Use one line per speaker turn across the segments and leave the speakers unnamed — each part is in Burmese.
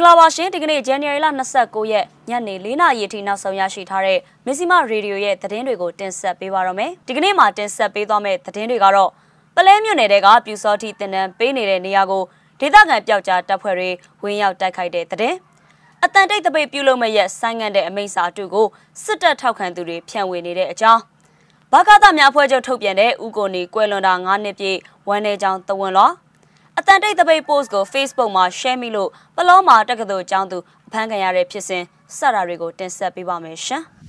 င်္ဂလာပါရှင်ဒီကနေ့ January လ29ရက်ညနေ4နာရီအထိနောက်ဆုံးရရှိထားတဲ့မစ္စည်းမရေဒီယိုရဲ့သတင်းတွေကိုတင်ဆက်ပေးပါရမယ်ဒီကနေ့မှာတင်ဆက်ပေးသွားမယ့်သတင်းတွေကတော့ပလဲမြို့နယ်တဲကပြူစောတိတင်နန်းပေးနေတဲ့နေရာကိုဒေသခံပျောက်ကြားတပ်ဖွဲ့တွေဝင်ရောက်တိုက်ခိုက်တဲ့သတင်းအတန်တိတ်တပိတ်ပြုလုပ်မဲ့ရက်ဆိုင်းငံ့တဲ့အမိန့်စာအတုကိုစစ်တပ်ထောက်ခံသူတွေဖြန့်ဝေနေတဲ့အကြောင်းဘာကားသားများအဖွဲ့ချုပ်ထုတ်ပြန်တဲ့ဥကိုနီကွယ်လွန်တာ9နှစ်ပြည့်ဝမ်းနေကြောင်းတဝန်လော အတန်တိတ်တပိတ် post ကို Facebook မှာ share မိလို့ပလောမှာတက္ကသိုလ်ကျောင်းသူအဖမ်းခံရတဲ့ဖြစ်စဉ်စတာတွေကိုတင်ဆက်ပေးပါမယ်ရှင်။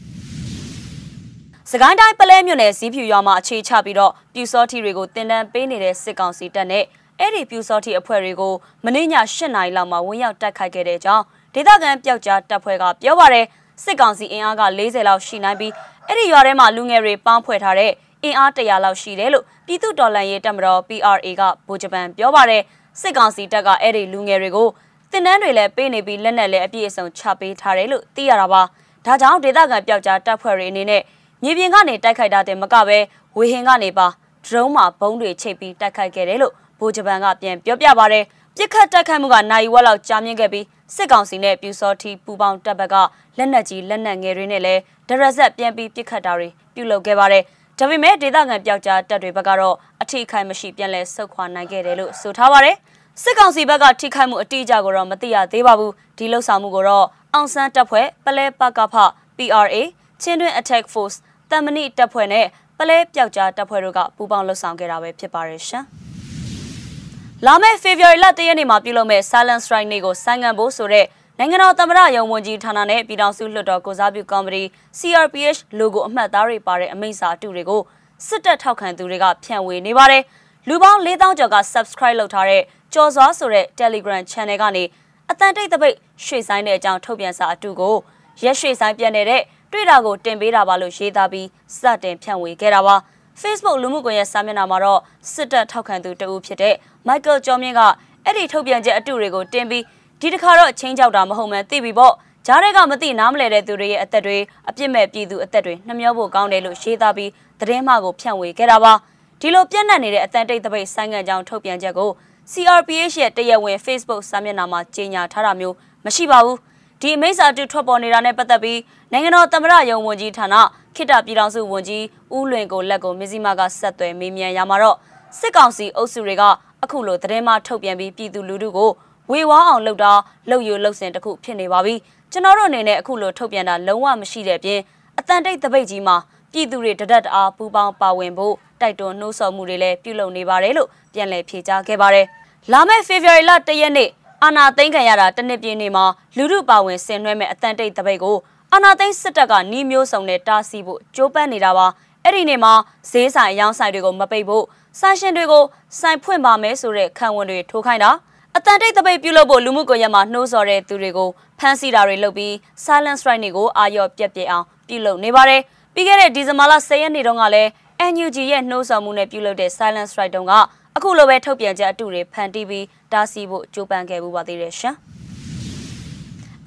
စကိုင်းတိုင်းပလဲမြို့နယ်ဇီးဖြူရွာမှာအခြေချပြီးတော့ပြူစောထီတွေကိုတင်တန်းပေးနေတဲ့စစ်ကောင်စီတပ်နဲ့အဲ့ဒီပြူစောထီအဖွဲ့တွေကိုမနေ့ည၈နာရီလောက်မှာဝင်ရောက်တိုက်ခိုက်ခဲ့တဲ့ကြောင်းဒေသခံပျောက်ကြားတပ်ဖွဲ့ကပြောပါရယ်စစ်ကောင်စီအင်အားက40လောက်ရှိနိုင်ပြီးအဲ့ဒီရွာထဲမှာလူငယ်တွေပေါင်းဖွဲ့ထားတဲ့ အင်အား100လောက်ရှိတယ်လို့ပြည်သူ့တော်လှန်ရေးတပ်မတော် PRA ကဗိုလ်ချုပ်ပန်ပြောပါတယ်စစ်ကောင်စီတပ်ကအဲ့ဒီလူငယ်တွေကိုတင်တန်းတွေလည်းပေးနေပြီးလက်နက်လည်းအပြည့်အစုံချပေးထားတယ်လို့သိရတာပါဒါကြောင့်ဒေသခံပျောက်ကြားတပ်ဖွဲ့တွေအနေနဲ့မြေပြင်ကနေတိုက်ခိုက်တာတင်မကပဲဝေဟင်ကနေပါဒရုန်းမှာဘုံတွေချိတ်ပြီးတိုက်ခိုက်ခဲ့တယ်လို့ဗိုလ်ချုပ်ပန်ကပြန်ပြောပြပါတယ်ပြစ်ခတ်တိုက်ခိုက်မှုကနိုင်ဝက်လောက်ကြာမြင့်ခဲ့ပြီးစစ်ကောင်စီနဲ့ပြူစောတီပူပေါင်းတပ်ဘက်ကလက်နက်ကြီးလက်နက်ငယ်တွေနဲ့လည်းဒရက်ဆက်ပြန်ပြီးပြစ်ခတ်တာတွေပြုလုပ်ခဲ့ပါတယ်။ ဒါပေမဲ့ဒေသခံပျောက်ကြားတပ်တွေဘက်ကတော့အထိခိုက်မရှိပြန်လဲဆုတ်ခွာနိုင်ခဲ့တယ်လို့ဆိုထားပါတယ်။စစ်ကောင်စီဘက်ကထိခိုက်မှုအတိအကျကိုတော့မသိရသေးပါဘူး။ဒီလှုပ်ဆောင်မှုကိုတော့အောင်ဆန်းတပ်ဖွဲ့ပလဲပကဖ PRA ချင်းတွင်း Attack Force တမဏိတပ်ဖွဲ့နဲ့ပလဲပျောက်ကြားတပ်ဖွဲ့တို့ကပူးပေါင်းလှုပ်ဆောင်ခဲ့တာပဲဖြစ်ပါတယ်ရှင်။လာမယ့် February လ1ရက်နေ့မှာပြုလုပ်မဲ့ Silent Strike နေ့ကိုဆိုင်းငံ့ဖို့ဆိုတဲ့ နိုင်ငံတော်သမ္မတရုံးဝန်ကြီးဌာနနဲ့ပြည်ထောင်စုလွှတ်တော်ကိုစားပြုကော်မတီ CRPH logo အမှတ်သားတွေပါတဲ့အမိန့်စာအတုတွေကိုစစ်တပ်ထောက်ခံသူတွေကဖြန့်ဝေနေပါတယ်။လူပေါင်း4000ကျော်က subscribe လုပ်ထားတဲ့ကြော်စွာဆိုတဲ့ Telegram Channel ကနေအတန်တိတ်တပိတ်ရွှေဆိုင်တဲ့အကြောင်းထုတ်ပြန်စာအတုကိုရက်ရွှေဆိုင်ပြန်နေတဲ့တွေ့တာကိုတင်ပေးတာပါလို့ရေးသားပြီးစတင်ဖြန့်ဝေခဲ့တာပါ။ Facebook လူမှုကွန်ရက်စာမျက်နှာမှာတော့စစ်တပ်ထောက်ခံသူတဦးဖြစ်တဲ့ Michael ကျော်မြင့်ကအဲ့ဒီထုတ်ပြန်ချက်အတုတွေကိုတင်ပြီး ဒီတစ်ခါတော့ချင်းကြောက်တာမဟုတ်မှန်းသိပြီပေါ့ဂျားတွေကမသိနားမလဲတဲ့သူတွေရဲ့အသက်တွေအပြစ်မဲ့ပြည်သူအသက်တွေနှမျောဖို့ကောင်းတယ်လို့ရှင်းသားပြီးသတင်းမှကိုဖြန့်ဝေခဲ့တာပါဒီလိုပြန့်နှံ့နေတဲ့အတန်တိတ်တပိတ်ဆိုင်းငံ့ကြောင်းထုတ်ပြန်ချက်ကို CRPH ရဲ့တရားဝင် Facebook စာမျက်နှာမှာကြေညာထားတာမျိုးမရှိပါဘူးဒီအမိန့်စာတူထွက်ပေါ်နေတာနဲ့ပတ်သက်ပြီးနိုင်ငံတော်သမ္မတရုံးဝန်ကြီးဌာနခိတပြည်ထောင်စုဝန်ကြီးဦးလွင်ကိုလက်ကိုမစ္စည်းမကဆက်သွယ်မေးမြန်းရမှာတော့စစ်ကောင်စီအုပ်စုတွေကအခုလိုသတင်းမှထုတ်ပြန်ပြီးပြည်သူလူထုကို ဝေဝါအောင်လှုပ်တာလှုပ်ယူလှုပ်စင်တခုဖြစ်နေပါပြီကျွန်တော်တို့အနေနဲ့အခုလိုထုတ်ပြန်တာလုံးဝမရှိတဲ့အပြင်အတန်တိတ်တပိတ်ကြီးမှာပြည်သူတွေတဒတ်တအားပူပေါင်းပါဝင်ဖို့တိုက်တွန်းနှိုးဆော်မှုတွေလည်းပြုလုပ်နေပါတယ်လို့ပြန်လည်ဖြေကြားခဲ့ပါတယ်လာမယ့် February လ1ရက်နေ့အာနာသိန်းခံရတာတနစ်ပြင်းနေမှာလူမှုပါဝင်ဆင်နွှဲမဲ့အတန်တိတ်တပိတ်ကိုအာနာသိန်းစစ်တပ်ကနှီးမျိုးစုံနဲ့တားဆီးဖို့ကြိုးပမ်းနေတာပါအဲ့ဒီနေ့မှာဈေးဆိုင်အယောင်းဆိုင်တွေကိုမပိတ်ဖို့ဆိုင်ရှင်တွေကိုဆိုင်ဖွင့်ပါမယ်ဆိုတဲ့ခံဝန်တွေထိုးခိုင်းတာ အတန်တိတ်တပိတ်ပြုလုပ်ဖို့လူမှုကွန်ရက်မှာနှိုးဆော်တဲ့သူတွေကိုဖမ်းဆီးတာတွေလုပ်ပြီး silent strike တွေကိုအာရော့ပြက်ပြက်အောင်ပြုလုပ်နေပါတယ်ပြီးခဲ့တဲ့ဒီဇင်ဘာလ10ရက်နေ့တုန်းကလည်း NUG ရဲ့နှိုးဆော်မှုနဲ့ပြုလုပ်တဲ့ silent strike တုန်းကအခုလိုပဲထုတ်ပြန်ချက်အတူတွေဖန်တီးပြီးတားဆီးဖို့ကြိုးပမ်းခဲ့မှုပါသေးတယ်ရှင်။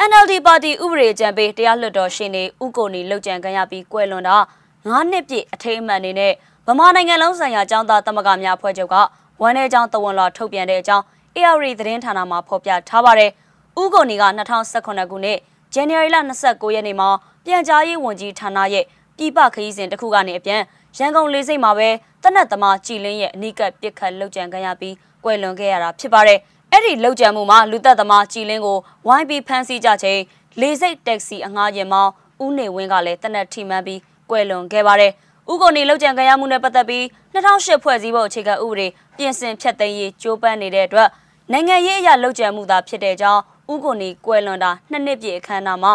NLD ပါတီဥပဒေကြံပေးတရားလွှတ်တော်ရှင်နေဥကိုနီလှုပ်ကြံခံရပြီးကွယ်လွန်တာ9နှစ်ပြည့်အထိမ်းအမှတ်အနေနဲ့ဗမာနိုင်ငံလုံးဆိုင်ရာចောင်းသားသမဂ္ဂများအဖွဲ့ချုပ်ကဝမ်း내ចောင်းတဝန်လာထုတ်ပြန်တဲ့အကြောင်း AR သတင်းဌာနမှာဖော်ပြထားပါတယ်။ဥကိုနီက2018ခုနှစ်ဇန်နဝါရီလ29ရက်နေ့မှာပြန်ကြားရေးဝန်ကြီးဌာနရဲ့ပြည်ပခရီးစဉ်တစ်ခုကနေအပြန်ရန်ကုန်လေးစိတ်မှာပဲတနက်သမားကြည်လင်းရဲ့အနိကပြစ်ခတ်လှုပ်ကြံခံရပြီးကွယ်လွန်ခဲ့ရတာဖြစ်ပါတယ်။အဲ့ဒီလောက်ကြံမှုမှာလူသက်သမားကြည်လင်းကိုဝိုင်းပြီးဖမ်းဆီးကြချိန်လေစိတ်တက်ဆီအငှားရင်မောင်းဦးနေဝင်းကလည်းတနက်ထိမှန်းပြီးကွယ်လွန်ခဲ့ပါတယ်။ဦးကိုနေလောက်ကြံခံရမှုနဲ့ပတ်သက်ပြီး2008ဖွဲ့စည်းပုံအခြေခံဥပဒေပြင်ဆင်ဖြတ်သိမ်းရေးကြိုးပမ်းနေတဲ့အတွက် နိုင်ငံရေးအရာလောက်ကြံမှုသာဖြစ်တဲ့ကြောင်းဦးကိုနေကွယ်လွန်တာနှစ်နှစ်ပြည့်အခမ်းအနားမှာ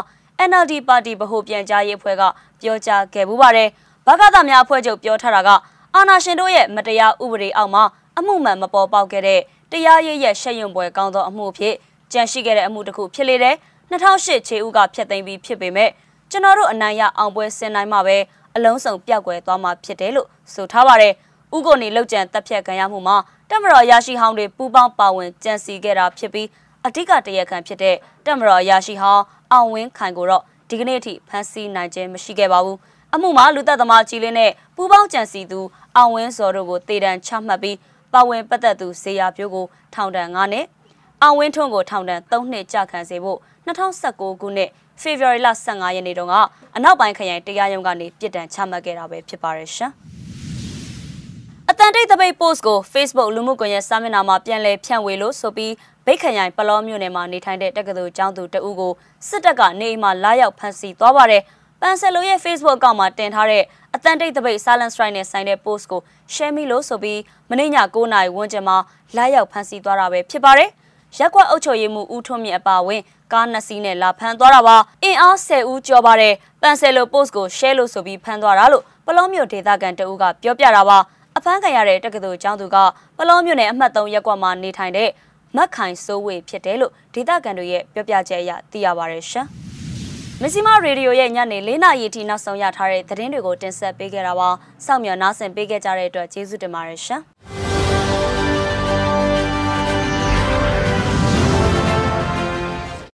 NLD ပါတီဗဟိုပြန်ကြားရေးအဖွဲ့ကပြောကြားခဲ့ပူပါတယ်။ဗကသများအဖွဲ့ချုပ်ပြောထားတာကအာဏာရှင်တို့ရဲ့မတရားဥပဒေအောက်မှာအမှုမှန်မပေါ်ပေါက်ခဲ့တဲ့တရားရေးရဲ့ရှက်ရွံ့ပွဲကောင်းသောအမှုဖြစ်ကြန့်ရှိခဲ့တဲ့အမှုတစ်ခုဖြစ်လေတဲ့2008ခြေဦးကဖျက်သိမ်းပြီးဖြစ်ပေမဲ့ကျွန်တော်တို့အနိုင်ရအောင်ပွဲဆင်နိုင်မှပဲအလုံးစုံပြောက်ကွယ်သွားမှာဖြစ်တယ်လို့ဆိုထားပါတယ်။ ဥကိုနေလောက်ကျန်တပ်ဖြတ်ခံရမှုမှာတက်မတော်ရရှိဟောင်းတွေပူးပေါင်းပါဝင်ကြံစီခဲ့တာဖြစ်ပြီးအဓိကတရခံဖြစ်တဲ့တက်မတော်ရရှိဟောင်းအောင်ဝင်းခိုင်ကိုတော့ဒီကနေ့အထိဖမ်းဆီးနိုင်ခြင်းမရှိခဲ့ပါဘူး။အမှုမှာလူသက်သမားကြီးလင်းနဲ့ပူးပေါင်းကြံစီသူအောင်ဝင်းစောတို့ကိုတေတံချမှတ်ပြီးပါဝင်ပတ်သက်သူဇေယျပြိုးကိုထောင်ဒဏ်9နှစ်အောင်ဝင်းထွန်းကိုထောင်ဒဏ်3နှစ်ကြာခံစေဖို့2019ခုနှစ်ဖေဖော်ဝါရီလ15ရက်နေ့တုန်းကအနောက်ပိုင်းခရိုင်တရားရုံးကနေပြစ်ဒဏ်ချမှတ်ခဲ့တာပဲဖြစ်ပါတယ်ရှင်။အ တန်တိတ်တပိတ် post ကို Facebook လူမှုကွန်ရက်စာမျက်နှာမှာပြန်လည်ဖြန့်ဝေလို့ဆိုပြီးဗိတ်ခရိုင်ပလောမြို့နယ်မှာနေထိုင်တဲ့တက္ကသိုလ်ကျောင်းသူတဦးကိုစစ်တပ်ကနေအိမ်မှာလာရောက်ဖမ်းဆီးသွားပါတယ်။ပန်ဆယ်လိုရဲ့ Facebook အကောင့်မှာတင်ထားတဲ့အတန်တိတ်တပိတ် silent strike နဲ့ဆိုင်တဲ့ post ကို share မိလို့ဆိုပြီးမနေ့ည9နာရီဝန်းကျင်မှာလာရောက်ဖမ်းဆီးသွားတာပဲဖြစ်ပါတယ်။ရက်ကွက်အုပ်ချုပ်ရေးမှူးဦးထွန်းမြင့်အပါအဝင်ကားနှစ်စီးနဲ့လာဖမ်းသွားတာပါအင်အား10ဦးကျော်ပါတယ်ပန်ဆယ်လို post ကို share လို့ဆိုပြီးဖမ်းသွားတာလို့ပလောမျိုးဒေသခံတအူးကပြောပြတာပါ အဖမ်းခံရတဲ့တက္ကသိုလ်ကျောင်းသူကပလောမျိုးနယ်အမှတ်3ရက်ကွက်မှာနေထိုင်တဲ့မက်ခိုင်စိုးဝေဖြစ်တယ်လို့ဒေသခံတွေရဲ့ပြောပြချက်အရသိရပါတယ်ရှင်မစ္စည်းမရေဒီယိုရဲ့ညနေ၄နာရီထိနောက်ဆုံးရထားတဲ့သတင်းတွေကိုတင်ဆက်ပေးခဲ့တာပါ။စောင့်မျှော်နားဆင်ပေးခဲ့ကြတဲ့အတွက်ကျေးဇူးတင်ပါတယ်ရှင်။